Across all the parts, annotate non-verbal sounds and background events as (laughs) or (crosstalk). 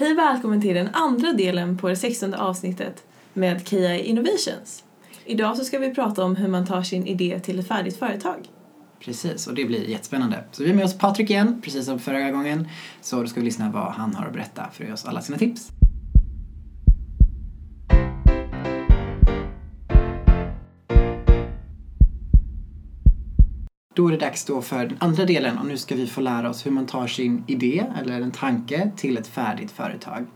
Hej välkommen till den andra delen på det sextonde avsnittet med KI Innovations. Idag så ska vi prata om hur man tar sin idé till ett färdigt företag. Precis, och det blir jättespännande. Så vi har med oss Patrik igen, precis som förra gången. Så då ska vi lyssna vad han har att berätta för att ge oss alla sina tips. Då är det dags då för den andra delen och nu ska vi få lära oss hur man tar sin idé eller en tanke till ett färdigt företag.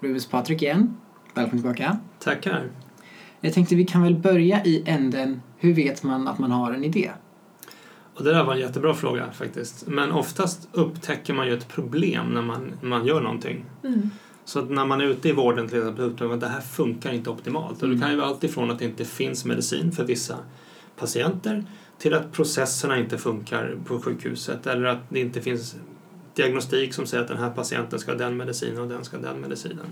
Hos Patrik igen. Välkommen tillbaka. Tackar. Jag tänkte vi kan väl börja i änden, hur vet man att man har en idé? Och det där var en jättebra fråga faktiskt. Men oftast upptäcker man ju ett problem när man, man gör någonting. Mm. Så att när man är ute i vården till exempel upptäcker man att det här funkar inte optimalt. Och det kan ju vara allt ifrån att det inte finns medicin för vissa patienter till att processerna inte funkar på sjukhuset eller att det inte finns diagnostik som säger att den här patienten ska ha den medicinen och den ska ha den medicinen.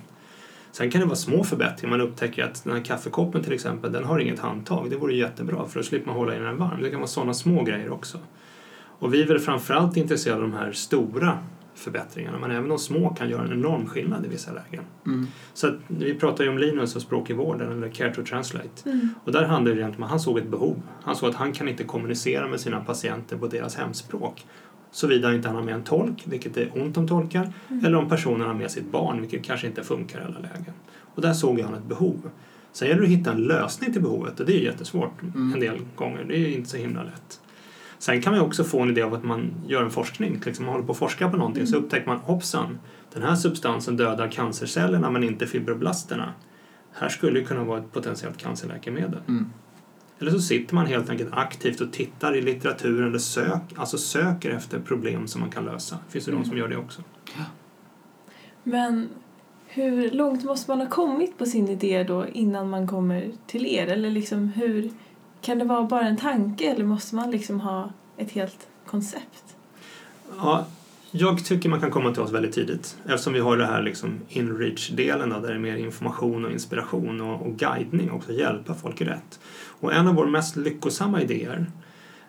Sen kan det vara små förbättringar. Man upptäcker att den här kaffekoppen till exempel, den har inget handtag. Det vore jättebra för då slipper man hålla i den varm. Det kan vara sådana små grejer också. Och vi är väl framförallt intresserade av de här stora förbättringarna men även de små kan göra en enorm skillnad i vissa lägen. Mm. Så att, vi pratar ju om Linus och språk i vården eller care to translate. Mm. Och där handlar det egentligen om att han såg ett behov. Han såg att han kan inte kommunicera med sina patienter på deras hemspråk. Såvida inte han har med en tolk, vilket är ont om tolkar, eller om personen har med sitt barn, vilket kanske inte funkar i alla lägen. Och där såg han ett behov. Sen gäller det att hitta en lösning till behovet och det är jättesvårt Mm. en del gånger. Det är inte så himla lätt. Sen kan man också få en idé av att man gör en forskning, liksom man håller på att forska på någonting så upptäcker man hoppsan, den här substansen dödar cancercellerna men inte fibroblasterna. Här skulle ju kunna vara ett potentiellt cancerläkemedel. Mm. Eller så sitter man helt enkelt aktivt och tittar i litteraturen eller sök, alltså söker efter problem som man kan lösa. Det finns ju de som gör det också. Men hur långt måste man ha kommit på sin idé då innan man kommer till er? Eller liksom hur, kan det vara bara en tanke eller måste man liksom ha ett helt koncept? Ja, jag tycker man kan komma till oss väldigt tidigt eftersom vi har det här liksom inreach-delen där det är mer information och inspiration och, och guidning också, hjälpa folk rätt. Och en av våra mest lyckosamma idéer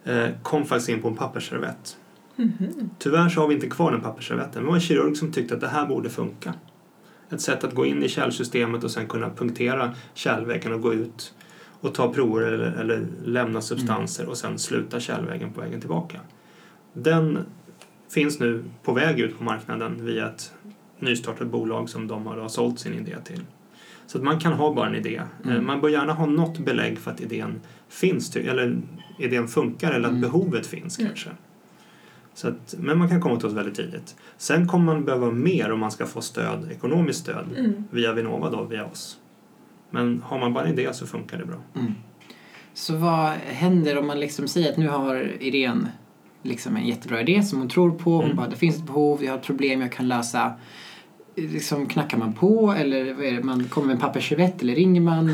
eh, kom faktiskt in på en pappersservett. Mhm. Tyvärr så har vi inte kvar den pappersservetten. Det var en kirurg som tyckte att det här borde funka. Ett sätt att gå in i kärlsystemet och sen kunna punktera kärlväggen och gå ut och ta prover eller, eller lämna substanser och sen sluta kärlväggen på vägen tillbaka. Den finns nu på väg ut på marknaden via ett nystartat bolag som de har sålt sin idé till. Så att man kan ha bara en idé. Mm. Eh, Man bör gärna ha något belägg för att idén finns, eller idén funkar eller att Mm. behovet finns Mm. kanske. Så att, men man kan komma till oss väldigt tidigt. Sen kommer man behöva mer om man ska få stöd, ekonomiskt stöd Mm. via Vinnova då, via oss. Men har man bara en idé så funkar det bra. Mm. Så vad händer om man liksom säger att nu har Irene liksom en jättebra idé som hon tror på. Hon Mm. bara, det finns ett behov, jag har ett problem jag kan lösa. Liksom knackar man på eller vad är det? man kommer med en pappersservett eller ringer man?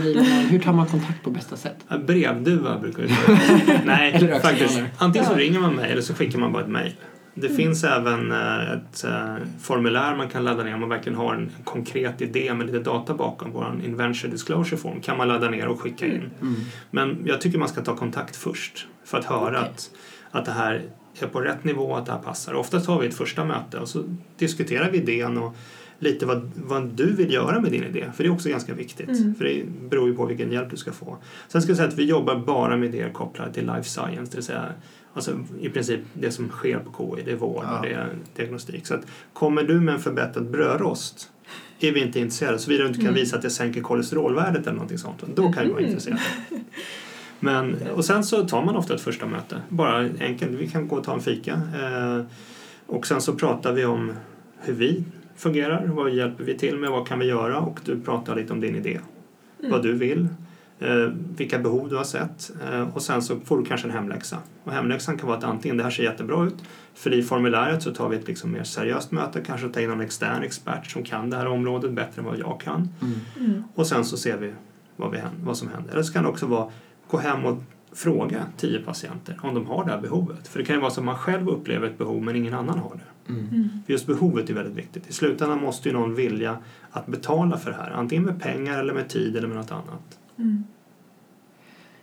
Hur tar man kontakt på bästa sätt? Brevduva brukar vi säga. (laughs) Nej, faktiskt. Antingen så ringer man mig eller så skickar man bara ett mejl. Det finns även eh, ett eh, formulär man kan ladda ner om man verkligen har en konkret idé med lite data bakom. Vår invention disclosure form kan man ladda ner och skicka in. Mm. Men jag tycker man ska ta kontakt först för att höra Okej. att, att det här är på rätt nivå, att det här passar. Oftast har vi ett första möte och så diskuterar vi idén och lite vad, vad du vill göra med din idé. För det är också ganska viktigt. Mm. För det beror ju på vilken hjälp du ska få. Sen ska jag säga att vi jobbar bara med idéer kopplade till life science, det vill säga alltså, i princip det som sker på KI, det är vård Ja. och det är diagnostik. Så att kommer du med en förbättrad brödrost är vi inte intresserade, såvida du inte kan Mm. visa att det sänker kolesterolvärdet eller någonting sånt. Då kan vi vara Mhm. intresserade. Men, och sen så tar man ofta ett första möte. Bara enkelt, vi kan gå och ta en fika. Eh, och sen så pratar vi om hur vi fungerar, vad hjälper vi till med, vad kan vi göra och du pratar lite om din idé. Mm. Vad du vill, eh, vilka behov du har sett eh, och sen så får du kanske en hemläxa. Och hemläxan kan vara att antingen det här ser jättebra ut, för i formuläret så tar vi ett liksom mer seriöst möte, kanske ta in en extern expert som kan det här området bättre än vad jag kan. Mm. Mm. Och sen så ser vi vad, vi, hän- vad som händer. Eller så kan det också vara gå hem och fråga tio patienter om de har det här behovet. För det kan ju vara så att man själv upplever ett behov men ingen annan har det. Mm. För just behovet är väldigt viktigt. I slutändan måste ju någon vilja att betala för det här. Antingen med pengar eller med tid eller med något annat. Mm.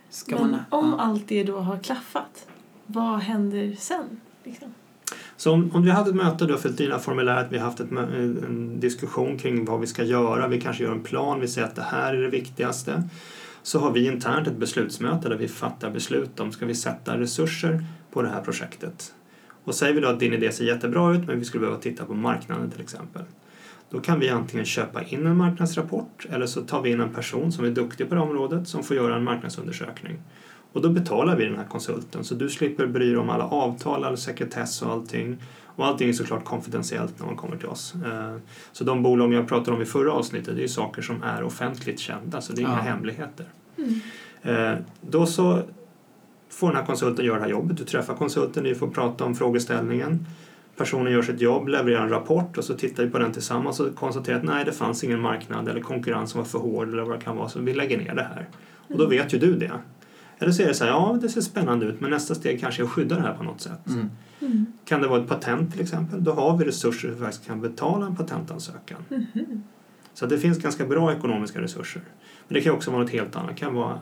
Ska Men man, om ja. allt det då har klaffat, vad händer sen? Liksom? Så om, om vi hade ett möte, du har fyllt dina formuläret, vi har haft ett, en diskussion kring vad vi ska göra, vi kanske gör en plan, vi säger att det här är det viktigaste. Så har vi internt ett beslutsmöte där vi fattar beslut om, ska vi sätta resurser på det här projektet? Och säger vi då att din idé ser jättebra ut men vi skulle behöva titta på marknaden till exempel. Då kan vi antingen köpa in en marknadsrapport eller så tar vi in en person som är duktig på det området som får göra en marknadsundersökning. Och då betalar vi den här konsulten så du slipper bry dig om alla avtal, all sekretess och allting. Och allting är såklart konfidentiellt när man kommer till oss. Eh, Så de bolag jag pratade om i förra avsnittet det är saker som är offentligt kända så det är inga Ja. hemligheter. Mm. Eh, Då så får den här konsulten göra det här jobbet. Du träffar konsulten, ni får prata om frågeställningen. Personen gör sitt jobb, levererar en rapport och så tittar vi på den tillsammans och konstaterar att nej, det fanns ingen marknad eller konkurrensen var för hård eller vad det kan vara så vi lägger ner det här. Och då vet ju du det. Eller så är det så här, ja det ser spännande ut men nästa steg kanske är att skydda det här på något sätt. Mm. Mm. Kan det vara ett patent till exempel? Då har vi resurser för att vi faktiskt kan betala en patentansökan. Mhm. Så det finns ganska bra ekonomiska resurser. Men det kan också vara något helt annat. Det kan vara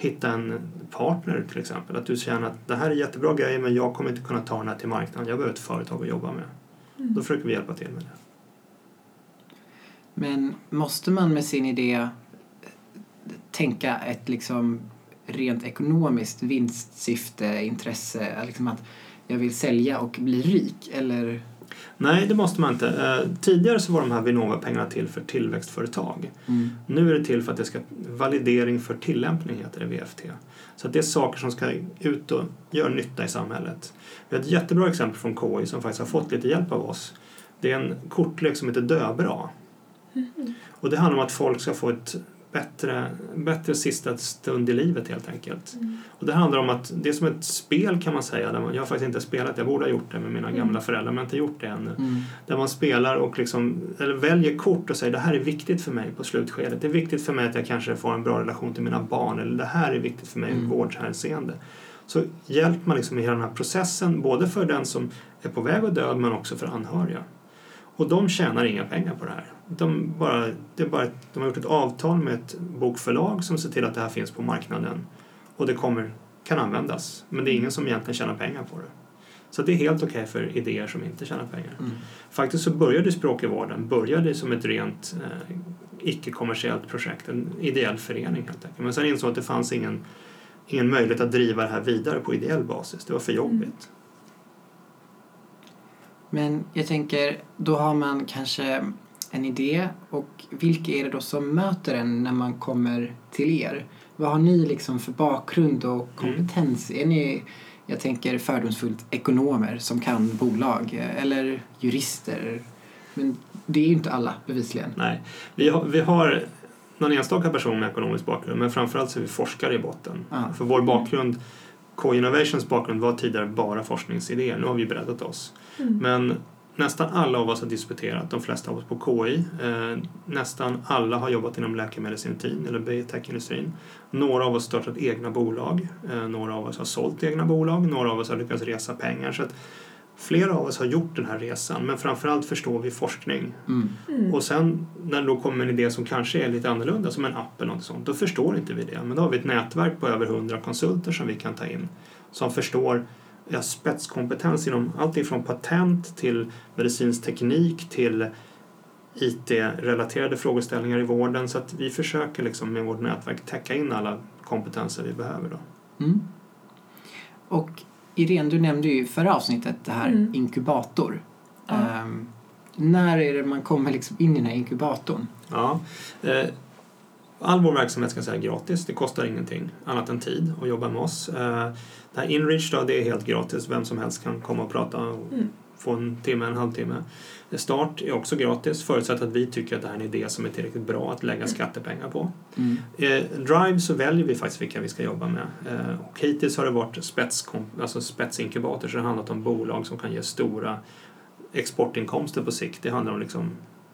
hitta en partner till exempel. Att du känner att det här är jättebra grejer men jag kommer inte kunna ta den här till marknaden. Jag behöver ett företag att jobba med. Mm. Då försöker vi hjälpa till med det. Men måste man med sin idé tänka ett liksom rent ekonomiskt vinstsyfte, intresse, liksom att jag vill sälja och bli rik eller? Nej, det måste man inte. Eh, tidigare så var de här Vinnova-pengarna till för tillväxtföretag. Mm. Nu är det till för att det ska validering för tillämpning heter det VFT. Så att det är saker som ska ut och göra nytta i samhället. Vi har ett jättebra exempel från KI som faktiskt har fått lite hjälp av oss. Det är en kortlek som heter Döbra. Och det handlar om att folk ska få ett bättre, bättre sista stund i livet helt enkelt. Mm. Och det handlar om att det är som ett spel kan man säga. Där man, jag har faktiskt inte spelat, jag borde ha gjort det med mina Mm. gamla föräldrar men jag har inte gjort det ännu. Mm. Där man spelar och liksom, eller väljer kort och säger det här är viktigt för mig på slutskedet. Det är viktigt för mig att jag kanske får en bra relation till mina barn eller det här är viktigt för mig i Mm. vårdhänseende. Så hjälper man liksom i hela den här processen både för den som är på väg att dö men också för anhöriga. Och de tjänar inga pengar på det här. De, bara, det är bara, de har gjort ett avtal med ett bokförlag som ser till att det här finns på marknaden och det kommer, kan användas. Men det är ingen som egentligen tjänar pengar på det. Så det är helt okej för idéer som inte tjänar pengar. Mm. Faktiskt så började Språk i vården började som ett rent eh, icke-kommersiellt projekt, en ideell förening helt enkelt. Men sen insåg att det fanns ingen, ingen möjlighet att driva det här vidare på ideell basis. Det var för jobbigt. Men jag tänker, då har man kanske en idé och vilka är det då som möter en när man kommer till er? Vad har ni liksom för bakgrund och kompetens? Är ni, jag tänker fördomsfullt, ekonomer som kan bolag eller jurister? Men det är ju inte alla bevisligen. Nej, vi har, vi har någon enstaka person med ekonomisk bakgrund men framförallt så är vi forskare i botten. Ja. För vår bakgrund, Co-Innovations bakgrund var tidigare bara forskningsidéer. Nu har vi breddat oss. Mm. Men nästan alla av oss har disputerat, de flesta av oss på KI. Eh, nästan alla har jobbat inom läkemedelsindustrin eller biotechindustrin. Några av oss har startat egna bolag, eh, några av oss har sålt egna bolag, några av oss har lyckats resa pengar. Så att flera av oss har gjort den här resan, men framförallt förstår vi forskning. Mm. Mm. Och sen när det då kommer en idé som kanske är lite annorlunda, som en app eller något sånt, då förstår inte vi det. Men då har vi ett nätverk på över 100 konsulter som vi kan ta in, som förstår ja, spetskompetens inom allt ifrån patent till medicinsk teknik till IT-relaterade frågeställningar i vården. Så att vi försöker liksom med vårt nätverk täcka in alla kompetenser vi behöver. Då. Mm. Och Irene, du nämnde ju i förra avsnittet det här Mm. inkubator. Ja. Ehm, när är det man kommer liksom in i den här inkubatorn? Ja, eh, all vår verksamhet ska jag säga är gratis. Det kostar ingenting annat än tid att jobba med oss. Eh, det här Inreach då, det är helt gratis. Vem som helst kan komma och prata och Mm. få en timme, en halvtimme. Start är också gratis förutsatt att vi tycker att det här är en idé som är tillräckligt bra att lägga skattepengar på. Mm. Eh, Drive så väljer vi faktiskt vilka vi ska jobba med. Eh, och hittills har det varit spets, alltså spetsinkubator så det har handlat om bolag som kan ge stora exportinkomster på sikt. Det handlar om liksom,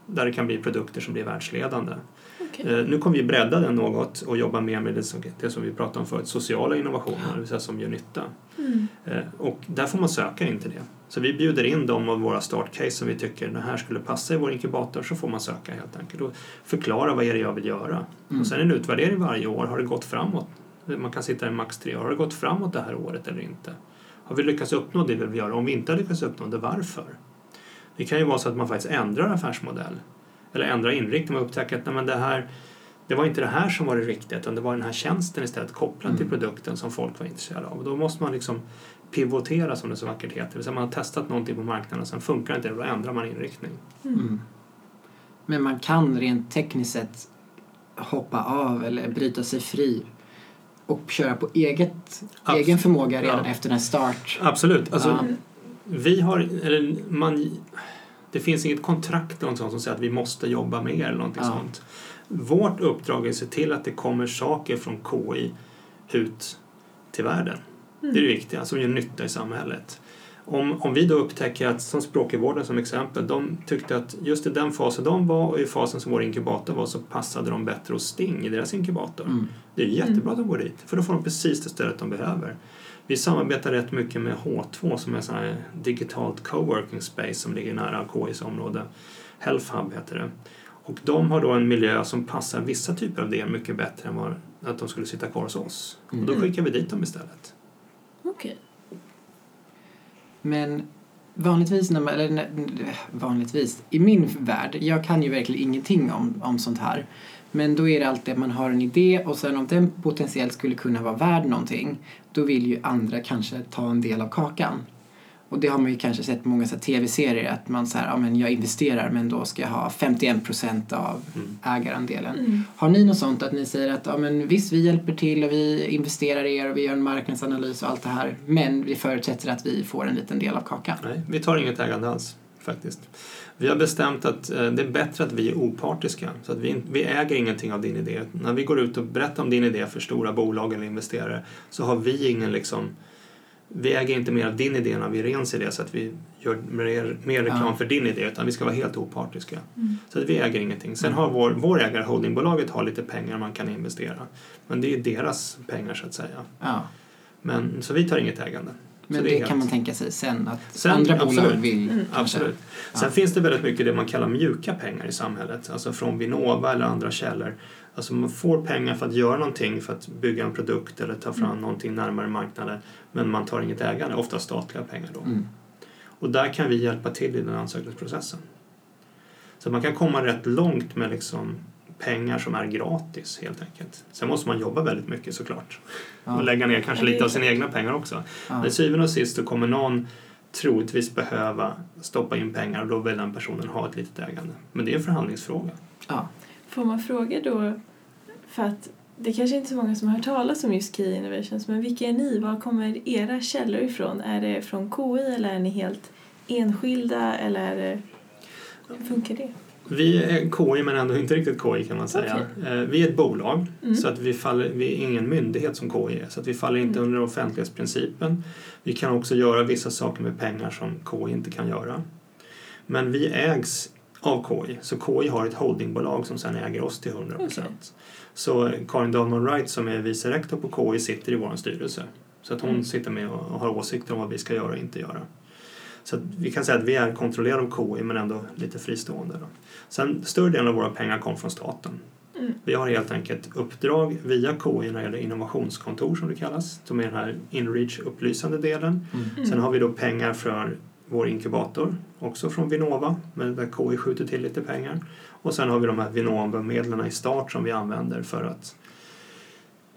där det kan bli produkter som blir världsledande. Okej. Eh, nu kommer vi bredda den något och jobba mer med det som, det som vi pratade om förut, sociala innovationer, det vill säga som gör nytta. Mm. Eh, och där får man söka in till det. Så vi bjuder in de av våra startcase som vi tycker det här skulle passa i vår inkubator så får man söka helt enkelt och förklara vad är det jag vill göra. Mm. Och sen en utvärdering varje år. Har det gått framåt? Man kan sitta i max tre år. Har det gått framåt det här året eller inte? Har vi lyckats uppnå det vi vill göra? Om vi inte har lyckats uppnå det, varför? Det kan ju vara så att man faktiskt ändrar affärsmodell eller ändrar inriktning och upptäcker att nej, men det, här, det var inte det här som var det riktiga utan det var den här tjänsten istället kopplad Mm. till produkten som folk var intresserade av. Och då måste man liksom pivotera som det så vackert heter. Det säga man har testat någonting på marknaden och sen funkar inte det, då ändrar man inriktning. Mm. Men man kan rent tekniskt sett hoppa av eller bryta sig fri och köra på eget, Abs- egen förmåga redan Ja. efter en start. Absolut. Alltså, Ja. vi har, eller man, det finns inget kontrakt eller något sånt som säger att vi måste jobba mer eller någonting Ja. sånt. Vårt uppdrag är att se till att det kommer saker från KI ut till världen. Det är det viktiga, som gör nytta i samhället. Om, om vi då upptäcker att, som språkvården som exempel, de tyckte att just i den fasen de var och i fasen som vår inkubator var så passade de bättre hos Sting i deras inkubator. Mm. Det är jättebra att de går dit, för då får de precis det stödet de behöver. Vi samarbetar rätt mycket med H2 som är sån här digitalt coworking space som ligger nära KIs område. Health Hub heter det. Och de har då en miljö som passar vissa typer av det mycket bättre än vad, att de skulle sitta kvar hos oss. Och då Mm. skickar vi dit dem istället. Okej. Men vanligtvis, när man, eller när- vanligtvis, i min värld, jag kan ju verkligen ingenting om, om sånt här. Men då är det alltid att man har en idé och sen om den potentiellt skulle kunna vara värd någonting, då vill ju andra kanske ta en del av kakan. Och det har man ju kanske sett på många så här tv-serier att man säger, ja men jag investerar men då ska jag ha 51% av Mm. ägarandelen. Mm. Har ni något sånt att ni säger att ja, men visst, vi hjälper till och vi investerar i er och vi gör en marknadsanalys och allt det här men vi förutsätter att vi får en liten del av kakan? Nej, vi tar inget ägande alls faktiskt. Vi har bestämt att eh, det är bättre att vi är opartiska. Så att vi, vi äger ingenting av din idé. När vi går ut och berättar om din idé för stora bolag eller investerare så har vi ingen liksom vi äger inte mer av din idé än av Irens idé så att vi gör mer, mer reklam Ja. för din idé utan vi ska vara helt opartiska. Mm. Så att vi äger ingenting. Sen har vår, vår ägare, holdingbolaget, har lite pengar man kan investera. Men det är deras pengar så att säga. Ja. Men, så vi tar inget ägande. Men det, är kan helt- man tänka sig sen att Sen, andra bolag absolut. vill Mm. Absolut. Sen Ja. finns det väldigt mycket det man kallar mjuka pengar i samhället. Alltså från Vinnova eller andra källor. Alltså man får pengar för att göra någonting, för att bygga en produkt eller ta fram Mm. någonting närmare marknaden. Men man tar inget ägande, ofta statliga pengar då. Mm. Och där kan vi hjälpa till i den ansökningsprocessen. Så man kan komma rätt långt med liksom pengar som är gratis helt enkelt. Sen måste man jobba väldigt mycket såklart. Ja. Och lägga ner kanske lite av sina egna pengar också. Ja. Men syvende och sist så kommer någon troligtvis behöva stoppa in pengar och då vill den personen ha ett litet ägande. Men det är en förhandlingsfråga. Ja. Får man fråga då, för att det kanske inte är så många som har hört talas om just Key Innovations, men vilka är ni? Var kommer era källor ifrån? Är det från KI eller är ni helt enskilda eller hur funkar det? Vi är KI men ändå inte riktigt KI kan man säga. Eh, Vi är ett bolag Mm. så att vi, faller, vi är ingen myndighet som KI är. Så att vi faller inte Mm. under offentlighetsprincipen. Vi kan också göra vissa saker med pengar som KI inte kan göra. Men vi ägs av KI. Så KI har ett holdingbolag som sedan äger oss till 100%. Okej. Så Karin Dahlman Wright som är vice rektor på KI sitter i vår styrelse. Så att hon Mm. sitter med och har åsikter om vad vi ska göra och inte göra. Så att vi kan säga att vi är kontrollerade av KI men ändå lite fristående. Då. Sen större delen av våra pengar kom från staten. Mm. Vi har helt enkelt uppdrag via KI när det gäller innovationskontor som det kallas, som är den här inreach upplysande delen. Mm. Sen har vi då pengar för vår inkubator, också från Vinnova, men där KI skjuter till lite pengar. Och sen har vi de här Vinnova-medlen i start som vi använder för att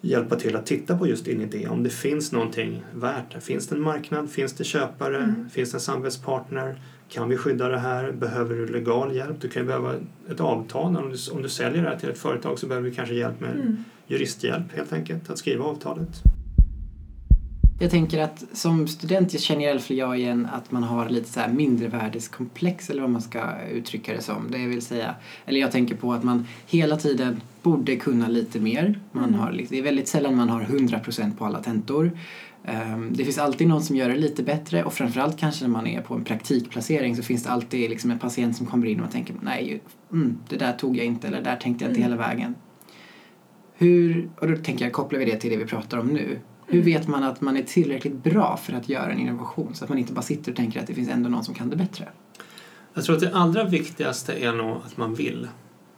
hjälpa till att titta på just din idé. Om det finns någonting värt. det. Finns det en marknad? Finns det köpare? Mm. Finns det en samarbetspartner? Kan vi skydda det här? Behöver du legal hjälp? Du kan ju behöva ett avtal. Om du, om du säljer det här till ett företag så behöver du kanske hjälp med Mm. juristhjälp helt enkelt, att skriva avtalet. Jag tänker att som student jag känner i alla fall jag igen att man har lite så här mindrevärdeskomplex eller vad man ska uttrycka det som. Det vill säga, eller jag tänker på att man hela tiden borde kunna lite mer. Man Mm. har, lite- det är väldigt sällan man har 100% på alla tentor. Ehm, Det finns alltid någon som gör det lite bättre och framförallt kanske när man är på en praktikplacering så finns det alltid liksom en patient som kommer in och tänker nej, mm, det där tog jag inte eller där tänkte jag inte Mm. hela vägen. Hur, och då tänker jag, kopplar vi det till det vi pratar om nu. Hur vet man att man är tillräckligt bra för att göra en innovation så att man inte bara sitter och tänker att det finns ändå någon som kan det bättre? Jag tror att det allra viktigaste är nog att man vill.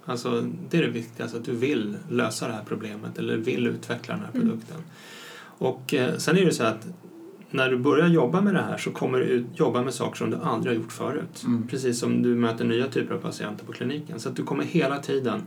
Alltså, det är det viktigaste, att du vill lösa det här problemet eller vill utveckla den här Mm. produkten. Och eh, sen är det så att när du börjar jobba med det här så kommer du jobba med saker som du aldrig har gjort förut. Mm. Precis som du möter nya typer av patienter på kliniken. Så att du kommer hela tiden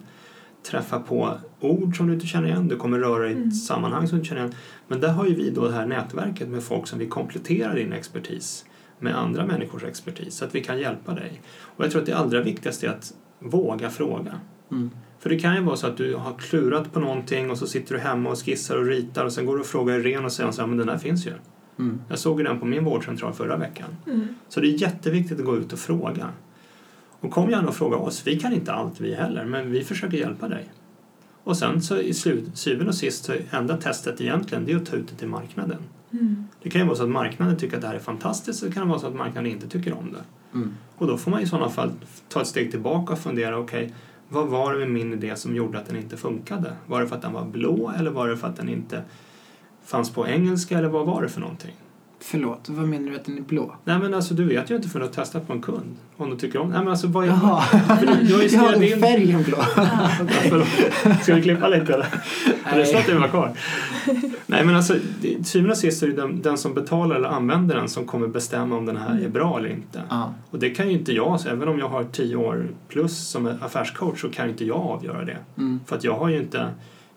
träffa på ord som du inte känner igen. Du kommer röra dig i ett Mm. sammanhang som du inte känner igen. Men där har ju vi då det här nätverket med folk som vill komplettera din expertis med andra människors expertis så att vi kan hjälpa dig. Och jag tror att det allra viktigaste är att våga fråga. Mm. För det kan ju vara så att du har klurat på någonting och så sitter du hemma och skissar och ritar och sen går du och frågar Irene och säger så här, men den där finns ju. Mm. Jag såg den på min vårdcentral förra veckan. Mm. Så det är jätteviktigt att gå ut och fråga. Och kom gärna och fråga oss. Vi kan inte allt vi heller, men vi försöker hjälpa dig. Och sen så i slut, syvende och sist så enda testet egentligen det är att ta ut det till marknaden. Mm. Det kan ju vara så att marknaden tycker att det här är fantastiskt och det kan vara så att marknaden inte tycker om det. Mm. Och då får man i sådana fall ta ett steg tillbaka och fundera, okej, vad var det med min idé som gjorde att den inte funkade? Var det för att den var blå eller var det för att den inte fanns på engelska eller vad var det för någonting? Förlåt, vad menar du att den är blå? Nej men alltså du vet ju inte förrän du har testat på en kund om du tycker om Nej men alltså vad är... Jaha, du, har ju ja, in... färgen blå. (laughs) Förlåt. Ska vi klippa lite eller? Är det så att kvar? Nej men alltså till syvende och sist är det den, den som betalar eller använder den som kommer bestämma om den här är bra eller inte. Ja. Och det kan ju inte jag, så även om jag har tio år plus som affärscoach så kan ju inte jag avgöra det. Mm. För att jag har ju inte,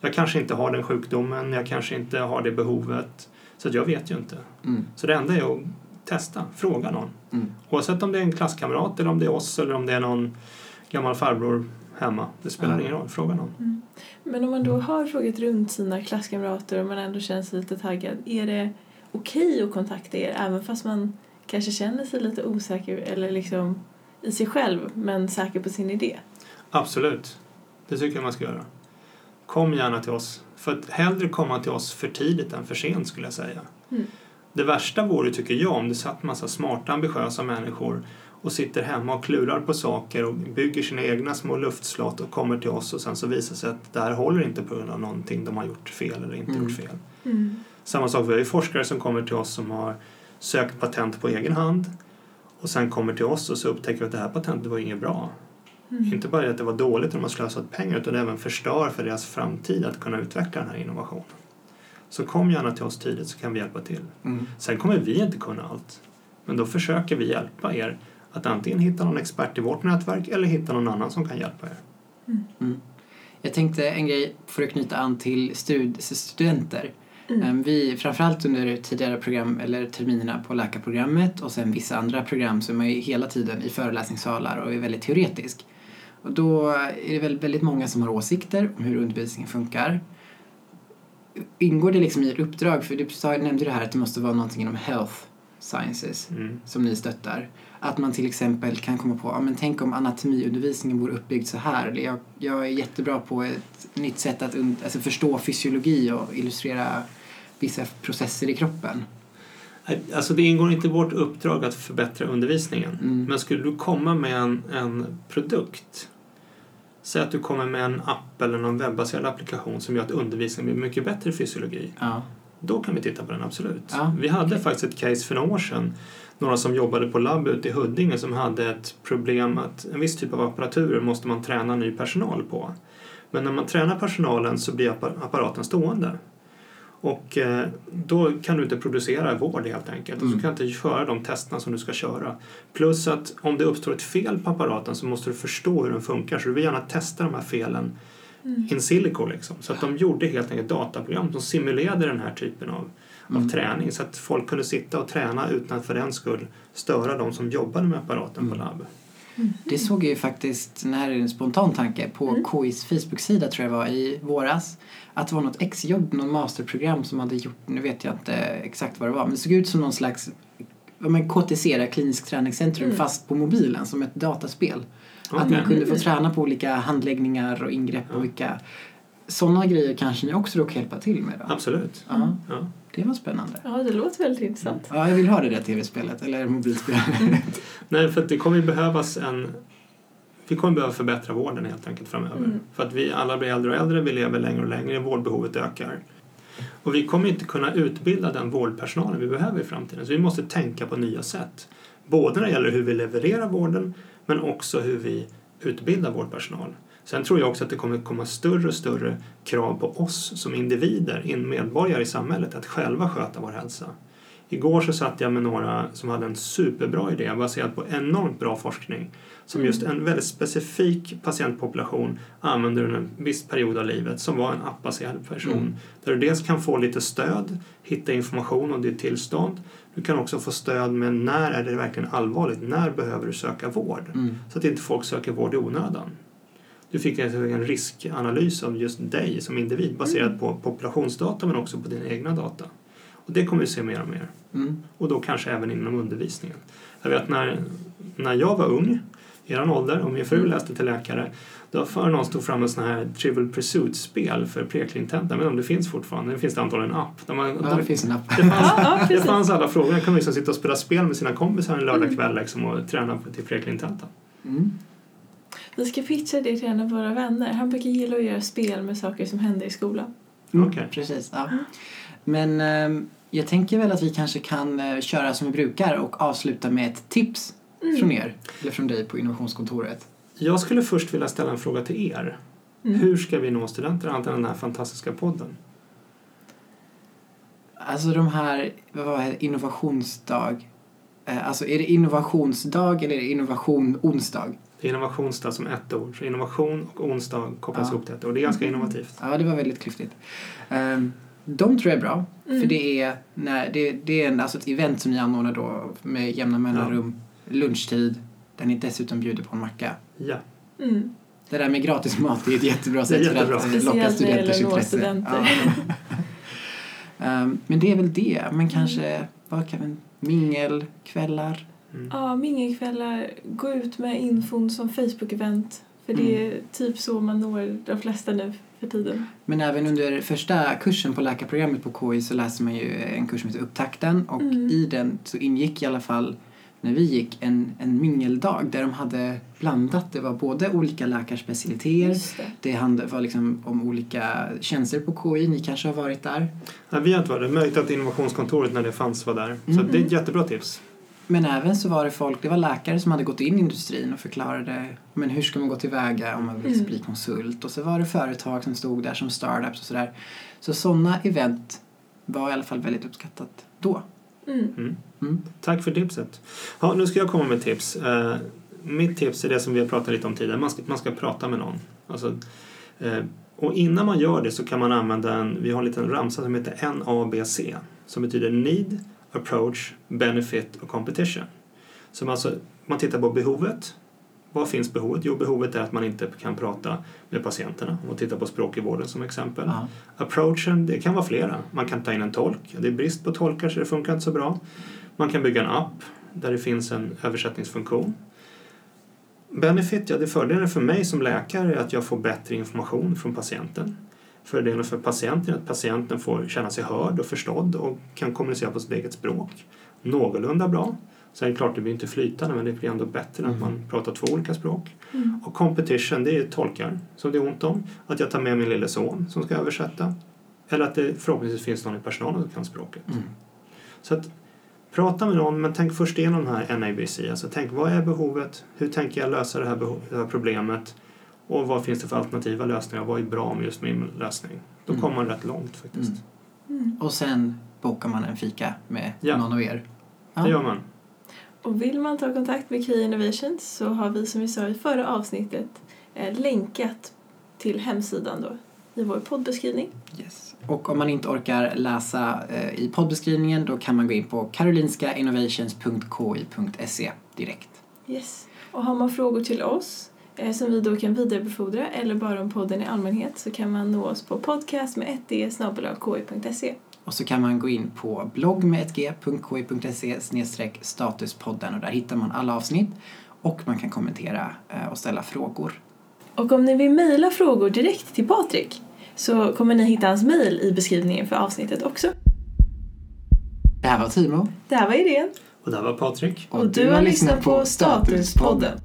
jag kanske inte har den sjukdomen, jag kanske inte har det behovet. Så att jag vet ju inte. Mm. Så det enda är att testa, fråga någon. Mm. Oavsett om det är en klasskamrat eller om det är oss eller om det är någon gammal farbror hemma. Det spelar Ja. ingen roll, fråga någon. Men om man då har frågat runt sina klasskamrater och man ändå känner sig lite taggad, är det okej att kontakta er även fast man kanske känner sig lite osäker eller liksom i sig själv men säker på sin idé? Absolut, det tycker jag man ska göra. Kom gärna till oss. För att hellre komma till oss för tidigt än för sent skulle jag säga. Mm. Det värsta vore, tycker jag, om det satt massa smarta, ambitiösa människor och sitter hemma och klurar på saker och bygger sina egna små luftslott och kommer till oss och sen så visar sig att det här håller inte på grund av någonting de har gjort fel eller inte Mm. gjort fel. Mm. Samma sak, vi har ju forskare som kommer till oss som har sökt patent på egen hand och sen kommer till oss och så upptäcker vi att det här patentet var inget bra. Mm. Inte bara att det var dåligt och de har slösat pengar utan även förstör för deras framtid att kunna utveckla den här innovationen. Så kom gärna till oss tidigt så kan vi hjälpa till. Mm. Sen kommer vi inte kunna allt. Men då försöker vi hjälpa er att antingen hitta någon expert i vårt nätverk eller hitta någon annan som kan hjälpa er. Mm. Jag tänkte en grej för att knyta an till stud studenter. Mm. Em, Vi, framförallt under tidigare program eller terminerna på läkarprogrammet och sen vissa andra program så är man ju hela tiden i föreläsningssalar och är väldigt teoretisk. Och då är det väl väldigt många som har åsikter om hur undervisningen funkar. Ingår det liksom i ert uppdrag, för du nämnde det här att det måste vara någonting inom health sciences Mm. som ni stöttar. Att man till exempel kan komma på, ja men tänk om anatomiundervisningen vore uppbyggd så här. Eller jag, jag är jättebra på ett nytt sätt att alltså förstå fysiologi och illustrera vissa processer i kroppen. Alltså det ingår inte i vårt uppdrag att förbättra undervisningen. Mm. Men skulle du komma med en, en produkt Säg att du kommer med en app eller någon webbaserad applikation som gör att undervisningen blir mycket bättre i fysiologi. Ja. Då kan vi titta på den, absolut. Ja, vi hade faktiskt ett case för några år sedan. Några som jobbade på labb ute i Huddinge som hade ett problem att en viss typ av apparaturer måste man träna ny personal på. Men när man tränar personalen så blir appa- apparaten stående. Och eh, då kan du inte producera vård helt enkelt. Och Mm. så kan du inte köra de testerna som du ska köra. Plus att om det uppstår ett fel på apparaten så måste du förstå hur den funkar. Så du vill gärna testa de här felen Mm. in silico liksom. Så att de gjorde helt enkelt dataprogram som simulerade den här typen av, Mm. av träning. Så att folk kunde sitta och träna utan att för den skull störa de som jobbade med apparaten på Mm. Det såg jag ju faktiskt, den här är en spontan tanke, på Mm. KIs Facebook-sida tror jag var i våras. Att det var något exjobb, någon masterprogram som hade gjort, nu vet jag inte exakt vad det var, men det såg ut som någon slags men KTC, där, klinisk träningscentrum, Mm. fast på mobilen som ett dataspel. Att Okej. man kunde få träna på olika handläggningar och ingrepp och vilka sådana grejer kanske ni också då kan hjälpa till med då? Absolut. Ja, Ja. Det var spännande. Ja, det låter väldigt intressant. Ja, jag vill ha det där tv-spelet, eller mobilspelet. (laughs) Nej, för att det kommer ju behövas en... Vi kommer behöva förbättra vården helt enkelt framöver. Mm. För att vi alla blir äldre och äldre, vi lever längre och längre, vårdbehovet ökar. Och vi kommer inte kunna utbilda den vårdpersonalen vi behöver i framtiden. Så vi måste tänka på nya sätt. Både när det gäller hur vi levererar vården, men också hur vi utbildar vårdpersonal. Sen tror jag också att det kommer komma större och större krav på oss som individer, in medborgare i samhället, att själva sköta vår hälsa. Igår så satt jag med några som hade en superbra idé baserad på enormt bra forskning som just en väldigt specifik patientpopulation använder under en viss period av livet som var en appbaserad person. Mm. Där du dels kan få lite stöd, hitta information om ditt tillstånd. Du kan också få stöd med när är det verkligen allvarligt, när behöver du söka vård? Mm. Så att inte folk söker vård i onödan. Du fick en riskanalys av just dig som individ baserad på populationsdata men också på dina egna data. Och det kommer vi se mer och mer. Mm. Och då kanske även inom undervisningen. Jag vet när, när jag var ung, i er ålder, och min fru Mm. läste till läkare, då för någon stod fram med sådana här Trivial Pursuit-spel för preklintentan. Jag vet inte om det finns fortfarande, det finns det antagligen en app. Där man, Ja, det finns en app. det fanns, (laughs) Ja, det fanns alla frågor. Man kunde liksom sitta och spela spel med sina kompisar en lördagkväll liksom, och träna till preklintentan. Mm. Vi ska pitcha det till en av våra vänner. Han brukar gilla att göra spel med saker som händer i skolan. Mm, Okej. Precis, ja. Men ehm, jag tänker väl att vi kanske kan eh, köra som vi brukar och avsluta med ett tips Mm. från er, eller från dig på innovationskontoret. Jag skulle först vilja ställa en fråga till er. Mm. Hur ska vi nå studenter annat än den här fantastiska podden? Alltså de här, vad är det, innovationsdag? Eh, Alltså är det innovationsdag eller är det innovation onsdag? Det är innovationsdag som ett ord. Så innovation och onsdag kopplas Ja. ihop till ett ord. Det är ganska innovativt. Ja, det var väldigt klyftigt. Um, de tror jag är bra, Mm. för det är, när, det, det är en, alltså ett event som ni anordnar då med jämna mellanrum, lunchtid, där ni dessutom bjuder på en macka. Ja. Mm. Det där med gratis mat är ett jättebra Det är sätt jättebra. för att locka studenters intresse. studenter. Ja. Ehm, men det är väl det. Men kanske, vad kan man, mingelkvällar? Mm. Ja, mingelkvällar, gå ut med infon som Facebook-event. För det är typ så man når de flesta nu för tiden. Men även under första kursen på läkarprogrammet på KI så läser man ju en kurs som heter Upptakten och Mm. i den så ingick i alla fall när vi gick en, en mingeldag där de hade blandat. Det var både olika läkarspecialiteter, Just det. det var liksom om olika tjänster på KI. Ni kanske har varit där. Nej, vi har inte varit där. Möjligt att innovationskontoret när det fanns var där. Så Mm. det är ett jättebra tips. Men även så var det folk, det var läkare som hade gått in i industrin och förklarade men hur ska man gå tillväga om man vill Mm. bli konsult. Och så var det företag som stod där som startups och sådär. Så sådana event var i alla fall väldigt uppskattat då. Mm. Mm. Mm. Tack för tipset. Ja, nu ska jag komma med tips. Eh, mitt tips är det som vi har pratat lite om tidigare. Man ska, man ska prata med någon. Alltså, eh, och innan man gör det så kan man använda en, vi har en liten ramsa som heter NABC. Som betyder Need, Approach, Benefit och Competition. Som alltså, man tittar på behovet. Vad finns behovet? Jo, behovet är att man inte kan prata med patienterna. Om man tittar på språk i vården som exempel. Ja. Approachen, det kan vara flera. Man kan ta in en tolk. Det är brist på tolkar så det funkar inte så bra. Man kan bygga en app där det finns en översättningsfunktion. Benefit, ja det fördelen för mig som läkare är att jag får bättre information från patienten. Fördelen för patienten är att patienten får känna sig hörd och förstådd och kan kommunicera på sitt eget språk någorlunda bra. Sen är det klart, det blir inte flytande men det blir ändå bättre än att Mm. man pratar två olika språk. Mm. Och competition, det är tolkar som det är ont om. Att jag tar med min lille son som ska översätta. Eller att det förhoppningsvis finns någon i personalen som kan språket. Mm. Så att prata med någon, men tänk först igenom den här NABC. Alltså tänk, vad är behovet? Hur tänker jag lösa det här, det här problemet? Och vad finns det för alternativa lösningar? Vad är bra med just min lösning? Då Mm. kommer man rätt långt faktiskt. Mm. Mm. Och sen bokar man en fika med Ja. någon av er. Det gör man. Och vill man ta kontakt med Key Innovations så har vi som vi sa i förra avsnittet eh, länkat till hemsidan då i vår poddbeskrivning. Yes. Och om man inte orkar läsa eh, i poddbeskrivningen då kan man gå in på karolinskainnovations.ki.se direkt. Yes. Och har man frågor till oss som vi då kan vidarebefordra eller bara om podden i allmänhet så kan man nå oss på podcast med 1d snabel-a ki.se. Och så kan man gå in på blogg med 1g.ki.se statuspodden och där hittar man alla avsnitt och man kan kommentera eh, och ställa frågor. Och om ni vill mejla frågor direkt till Patrik så kommer ni hitta hans mejl i beskrivningen för avsnittet också. Det här var Timo. Det här var idén. Och där var Patrik. Och, du har lyssnat på Statuspodden.